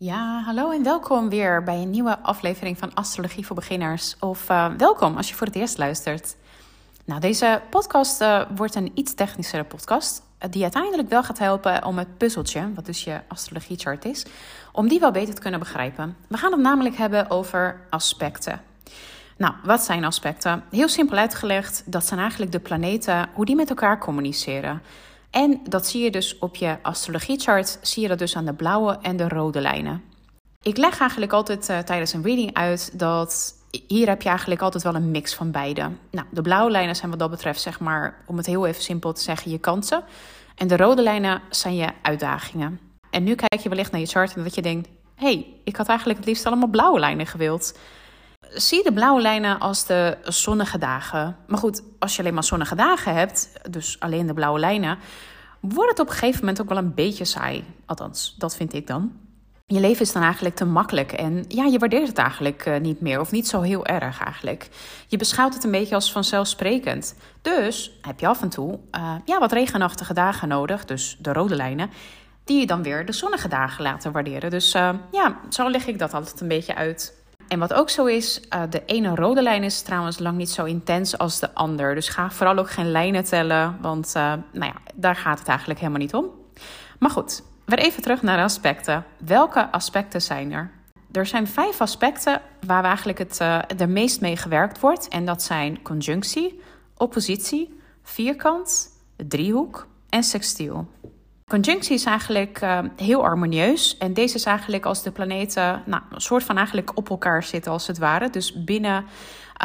Ja, hallo en welkom weer bij een nieuwe aflevering van Astrologie voor Beginners. Of uh, welkom als je voor het eerst luistert. Nou, deze podcast uh, wordt een iets technischere podcast. Uh, die uiteindelijk wel gaat helpen om het puzzeltje, wat dus je astrologiechart is, om die wel beter te kunnen begrijpen. We gaan het namelijk hebben over aspecten. Nou, wat zijn aspecten? Heel simpel uitgelegd, dat zijn eigenlijk de planeten, hoe die met elkaar communiceren. En dat zie je dus op je astrologiechart, zie je dat dus aan de blauwe en de rode lijnen. Ik leg eigenlijk altijd uh, tijdens een reading uit dat hier heb je eigenlijk altijd wel een mix van beide. Nou, de blauwe lijnen zijn wat dat betreft, zeg maar, om het heel even simpel te zeggen, je kansen. En de rode lijnen zijn je uitdagingen. En nu kijk je wellicht naar je chart en dat je denkt: hé, hey, ik had eigenlijk het liefst allemaal blauwe lijnen gewild. Zie de blauwe lijnen als de zonnige dagen. Maar goed, als je alleen maar zonnige dagen hebt, dus alleen de blauwe lijnen, wordt het op een gegeven moment ook wel een beetje saai. Althans, dat vind ik dan. Je leven is dan eigenlijk te makkelijk en ja, je waardeert het eigenlijk uh, niet meer of niet zo heel erg eigenlijk. Je beschouwt het een beetje als vanzelfsprekend. Dus heb je af en toe uh, ja, wat regenachtige dagen nodig, dus de rode lijnen, die je dan weer de zonnige dagen laten waarderen. Dus uh, ja, zo leg ik dat altijd een beetje uit. En wat ook zo is, uh, de ene rode lijn is trouwens lang niet zo intens als de ander. Dus ga vooral ook geen lijnen tellen, want uh, nou ja, daar gaat het eigenlijk helemaal niet om. Maar goed, weer even terug naar de aspecten. Welke aspecten zijn er? Er zijn vijf aspecten waar eigenlijk het uh, er meest mee gewerkt wordt. En dat zijn conjunctie, oppositie, vierkant, driehoek en sextiel. Conjunctie is eigenlijk uh, heel harmonieus. En deze is eigenlijk als de planeten nou, een soort van eigenlijk op elkaar zitten als het ware. Dus binnen,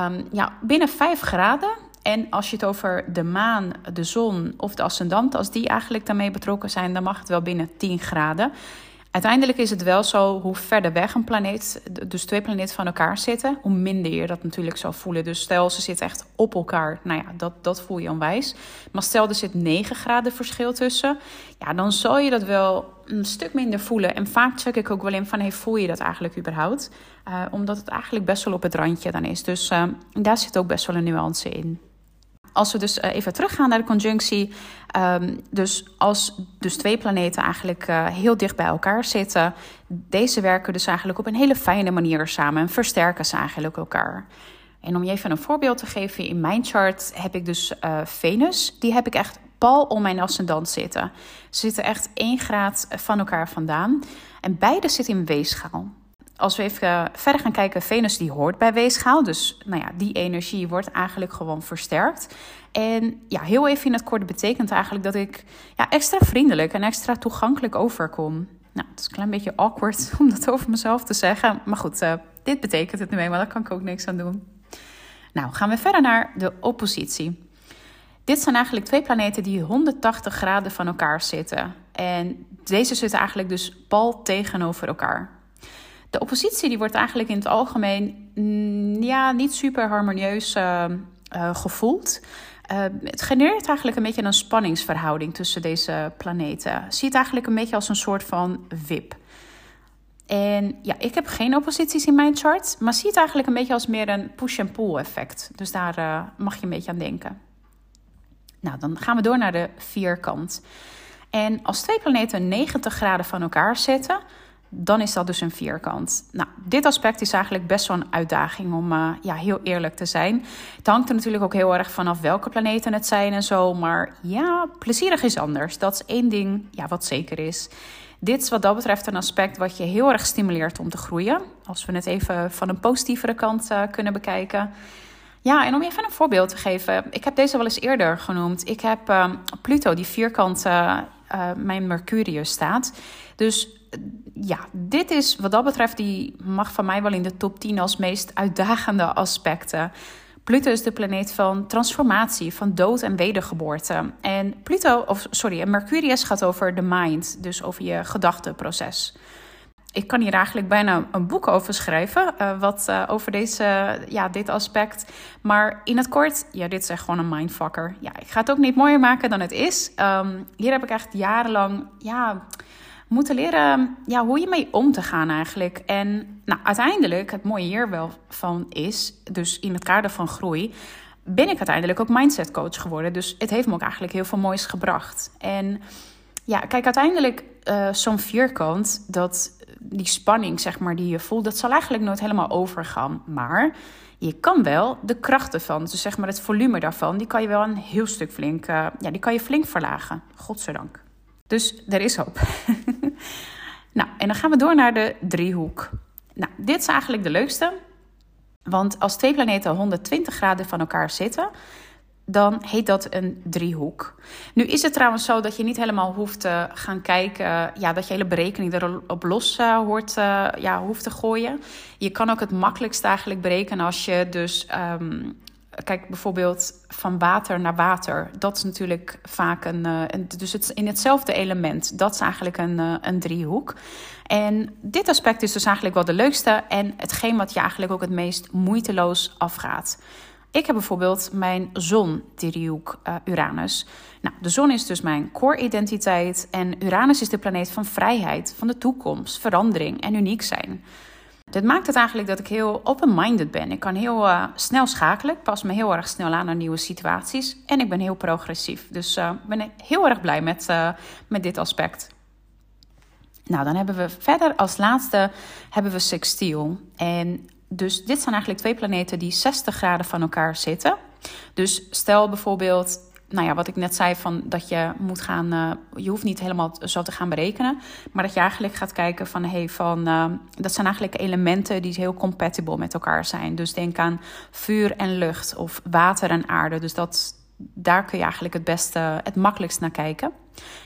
um, ja, binnen 5 graden. En als je het over de maan, de zon of de ascendant, als die eigenlijk daarmee betrokken zijn, dan mag het wel binnen 10 graden. Uiteindelijk is het wel zo, hoe verder weg een planeet, dus twee planeten van elkaar zitten, hoe minder je dat natuurlijk zal voelen. Dus stel ze zitten echt op elkaar, nou ja, dat, dat voel je onwijs. Maar stel er zit 9 graden verschil tussen, ja, dan zal je dat wel een stuk minder voelen. En vaak check ik ook wel in van, hey, voel je dat eigenlijk überhaupt? Uh, omdat het eigenlijk best wel op het randje dan is. Dus uh, daar zit ook best wel een nuance in als we dus uh, even teruggaan naar de conjunctie. Um, dus als dus twee planeten eigenlijk uh, heel dicht bij elkaar zitten. Deze werken dus eigenlijk op een hele fijne manier samen. En versterken ze eigenlijk elkaar. En om je even een voorbeeld te geven. In mijn chart heb ik dus uh, Venus. Die heb ik echt pal om mijn ascendant zitten. Ze zitten echt één graad van elkaar vandaan. En beide zitten in weegschaal als we even verder gaan kijken, Venus die hoort bij weegschaal. Dus nou ja, die energie wordt eigenlijk gewoon versterkt. En ja, heel even in het kort betekent eigenlijk dat ik ja, extra vriendelijk en extra toegankelijk overkom. Nou, het is een klein beetje awkward om dat over mezelf te zeggen. Maar goed, uh, dit betekent het nu eenmaal, daar kan ik ook niks aan doen. Nou, gaan we verder naar de oppositie. Dit zijn eigenlijk twee planeten die 180 graden van elkaar zitten. En deze zitten eigenlijk dus pal tegenover elkaar. De oppositie die wordt eigenlijk in het algemeen mm, ja, niet super harmonieus uh, uh, gevoeld. Uh, het genereert eigenlijk een beetje een spanningsverhouding tussen deze planeten. Zie het eigenlijk een beetje als een soort van wip. En ja, ik heb geen opposities in mijn chart, maar zie het eigenlijk een beetje als meer een push-and-pull effect. Dus daar mag je een beetje aan denken. Nou, dan gaan we door naar de vierkant. En als twee planeten 90 graden van elkaar zitten, dan is dat dus een vierkant. Nou, dit aspect is eigenlijk best wel een uitdaging om uh, ja, heel eerlijk te zijn. Het hangt er natuurlijk ook heel erg vanaf welke planeten het zijn en zo. Maar ja, plezierig is anders. Dat is één ding ja, wat zeker is. Dit is wat dat betreft een aspect wat je heel erg stimuleert om te groeien. Als we het even van een positievere kant uh, kunnen bekijken. Ja, en om je even een voorbeeld te geven. Ik heb deze wel eens eerder genoemd. Ik heb uh, Pluto, die vierkant uh, mijn Mercurius staat. Dus ja, dit is wat dat betreft, die mag van mij wel in de top 10 als meest uitdagende aspecten. Pluto is de planeet van transformatie, van dood en wedergeboorte. En Pluto, of sorry, Mercurius gaat over de mind, dus over je gedachteproces. Ik kan hier eigenlijk bijna een boek over schrijven, uh, wat uh, over deze, ja, dit aspect. Maar in het kort, ja, dit is echt gewoon een mindfucker. Ja, ik ga het ook niet mooier maken dan het is. Um, hier heb ik echt jarenlang, ja moeten leren ja, hoe je mee om te gaan eigenlijk. En nou, uiteindelijk, het mooie hier wel van is, dus in het kader van groei, ben ik uiteindelijk ook mindset coach geworden. Dus het heeft me ook eigenlijk heel veel moois gebracht. En ja, kijk, uiteindelijk uh, zo'n vierkant, dat die spanning, zeg maar, die je voelt, dat zal eigenlijk nooit helemaal overgaan. Maar je kan wel de kracht ervan, dus zeg maar het volume daarvan, die kan je wel een heel stuk flink, uh, ja, die kan je flink verlagen. Godzijdank. Dus er is hoop. nou, en dan gaan we door naar de driehoek. Nou, dit is eigenlijk de leukste. Want als twee planeten 120 graden van elkaar zitten, dan heet dat een driehoek. Nu is het trouwens zo dat je niet helemaal hoeft te gaan kijken, ja, dat je hele berekening erop los uh, hoort, uh, ja, hoeft te gooien. Je kan ook het makkelijkst eigenlijk berekenen als je dus, um, kijk bijvoorbeeld van water naar water. Dat is natuurlijk vaak een, een dus het in hetzelfde element. Dat is eigenlijk een, een driehoek. En dit aspect is dus eigenlijk wel de leukste en hetgeen wat je eigenlijk ook het meest moeiteloos afgaat. Ik heb bijvoorbeeld mijn zon-driehoek uh, Uranus. Nou, de zon is dus mijn core-identiteit en Uranus is de planeet van vrijheid, van de toekomst, verandering en uniek zijn. Dit maakt het eigenlijk dat ik heel open-minded ben. Ik kan heel uh, snel schakelen, ik pas me heel erg snel aan naar nieuwe situaties en ik ben heel progressief. Dus uh, ik ben heel erg blij met, met dit aspect. Nou, dan hebben we verder als laatste hebben we sextiel. En dus dit zijn eigenlijk twee planeten die 60 graden van elkaar zitten. Dus stel bijvoorbeeld, nou ja, wat ik net zei, van dat je moet gaan, uh, je hoeft niet helemaal zo te gaan berekenen, maar dat je eigenlijk gaat kijken van, hey, van, uh, dat zijn eigenlijk elementen die heel compatible met elkaar zijn. Dus denk aan vuur en lucht of water en aarde. Dus dat, daar kun je eigenlijk het beste, het makkelijkst naar kijken.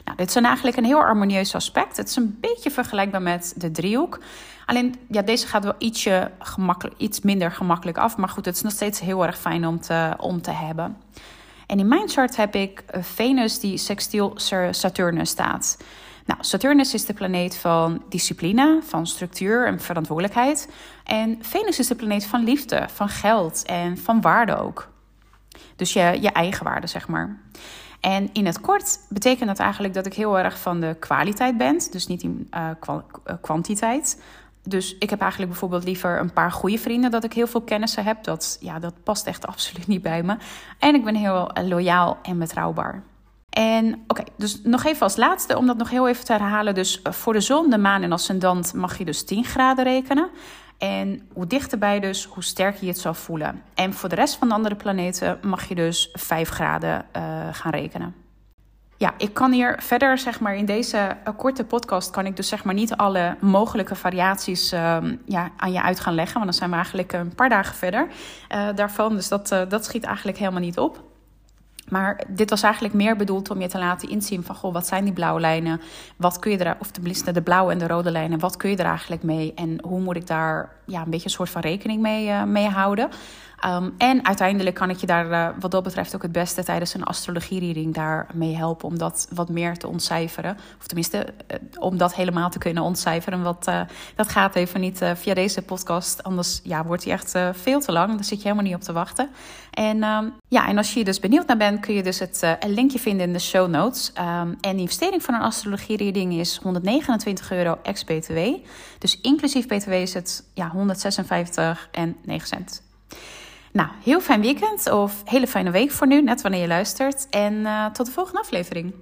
Nou, dit is eigenlijk een heel harmonieus aspect. Het is een beetje vergelijkbaar met de driehoek. Alleen, ja, deze gaat wel ietsje gemakkelijk, iets minder gemakkelijk af. Maar goed, het is nog steeds heel erg fijn om te, om te hebben. En in mijn chart heb ik Venus die sextiel Saturnus staat. Nou, Saturnus is de planeet van discipline, van structuur en verantwoordelijkheid. En Venus is de planeet van liefde, van geld en van waarde ook. Dus je, je eigen waarde, zeg maar. En in het kort betekent dat eigenlijk dat ik heel erg van de kwaliteit ben, dus niet in uh, kwantiteit. Dus ik heb eigenlijk bijvoorbeeld liever een paar goede vrienden, dat ik heel veel kennissen heb. Dat, ja, dat past echt absoluut niet bij me. En ik ben heel eh, loyaal en betrouwbaar. En oké, dus nog even als laatste, om dat nog heel even te herhalen. Dus eh, voor de zon, de maan en ascendant mag je dus 10 graden rekenen. En hoe dichterbij dus, hoe sterker je het zal voelen. En voor de rest van de andere planeten mag je dus 5 graden uh, gaan rekenen. Ja, ik kan hier verder, zeg maar, in deze uh, korte podcast kan ik dus zeg maar niet alle mogelijke variaties uh, ja, aan je uit gaan leggen. Want dan zijn we eigenlijk een paar dagen verder uh, daarvan. Dus dat, dat schiet eigenlijk helemaal niet op. Maar dit was eigenlijk meer bedoeld om je te laten inzien van... Goh, wat zijn die blauwe lijnen? Wat kun je er, of tenminste de blauwe en de rode lijnen... wat kun je er eigenlijk mee? En hoe moet ik daar ja, een beetje een soort van rekening mee, uh, mee houden? Um, en uiteindelijk kan ik je daar uh, wat dat betreft ook het beste... tijdens een astrologie-reading daarmee helpen... om dat wat meer te ontcijferen. Of tenminste, uh, om dat helemaal te kunnen ontcijferen. Want dat gaat even niet via deze podcast. Anders ja, wordt die echt veel te lang. Daar zit je helemaal niet op te wachten. En, um, ja, en als je hier dus benieuwd naar bent, kun je dus het linkje vinden in de show notes. Um, en de investering van een astrologie-reading is 129 euro ex-BTW. Dus inclusief BTW is het ja, 156 en 9 cent. Nou, heel fijn weekend of hele fijne week voor nu, net wanneer je luistert. En uh, tot de volgende aflevering.